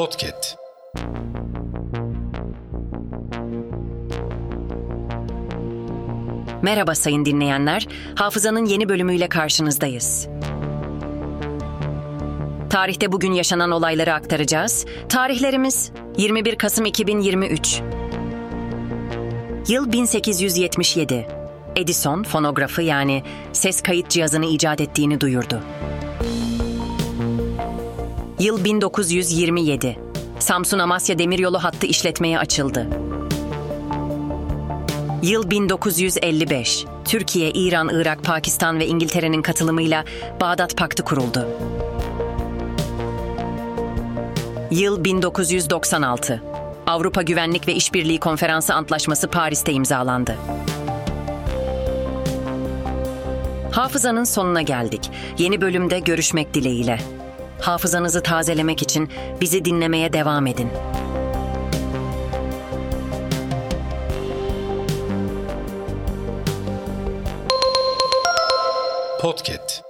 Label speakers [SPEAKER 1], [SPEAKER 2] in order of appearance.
[SPEAKER 1] Podcast.
[SPEAKER 2] Merhaba sayın dinleyenler. Hafızanın yeni bölümüyle karşınızdayız. Tarihte bugün yaşanan olayları aktaracağız. Tarihlerimiz 21 Kasım 2023. Yıl 1877. Edison fonografı yani ses kayıt cihazını icat ettiğini duyurdu. Yıl 1927. Samsun Amasya Demiryolu hattı işletmeye açıldı. Yıl 1955. Türkiye, İran, Irak, Pakistan ve İngiltere'nin katılımıyla Bağdat Paktı kuruldu. Yıl 1996. Avrupa Güvenlik ve İşbirliği Konferansı Antlaşması Paris'te imzalandı. Hafızanın sonuna geldik. Yeni bölümde görüşmek dileğiyle. Hafızanızı tazelemek için bizi dinlemeye devam edin.
[SPEAKER 1] Podcast.